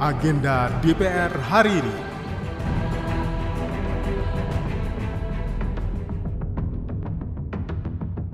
Agenda DPR hari ini.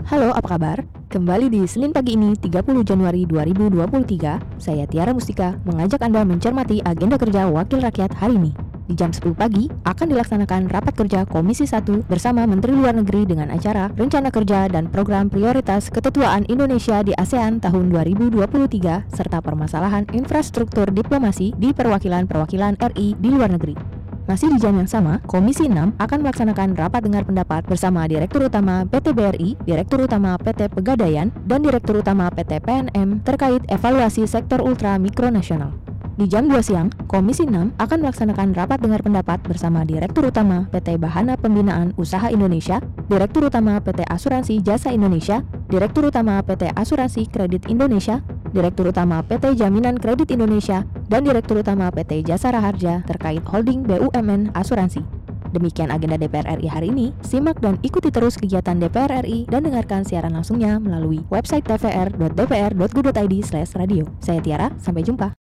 Halo, apa kabar? Kembali di Senin pagi ini, 30 Januari 2023, saya Tiara Mustika mengajak Anda mencermati agenda kerja Wakil Rakyat hari ini. Di jam 10 pagi akan dilaksanakan rapat kerja Komisi 1 bersama Menteri Luar Negeri dengan acara Rencana Kerja dan Program Prioritas Ketetuaan Indonesia di ASEAN tahun 2023 serta permasalahan infrastruktur diplomasi di perwakilan-perwakilan RI di luar negeri. Masih di jam yang sama, Komisi 6 akan melaksanakan rapat dengar pendapat bersama Direktur Utama PT BRI, Direktur Utama PT Pegadaian, dan Direktur Utama PT PNM terkait evaluasi sektor ultra mikro nasional. Di jam 2 siang, Komisi 6 akan melaksanakan rapat dengar pendapat bersama Direktur Utama PT Bahana Pembinaan Usaha Indonesia, Direktur Utama PT Asuransi Jasa Indonesia, Direktur Utama PT Asuransi Kredit Indonesia, Direktur Utama PT Jaminan Kredit Indonesia, dan Direktur Utama PT Jasa Raharja terkait holding BUMN Asuransi. Demikian agenda DPR RI hari ini. Simak dan ikuti terus kegiatan DPR RI dan dengarkan siaran langsungnya melalui website tvr.dpr.go.id/radio. Saya Tiara, sampai jumpa.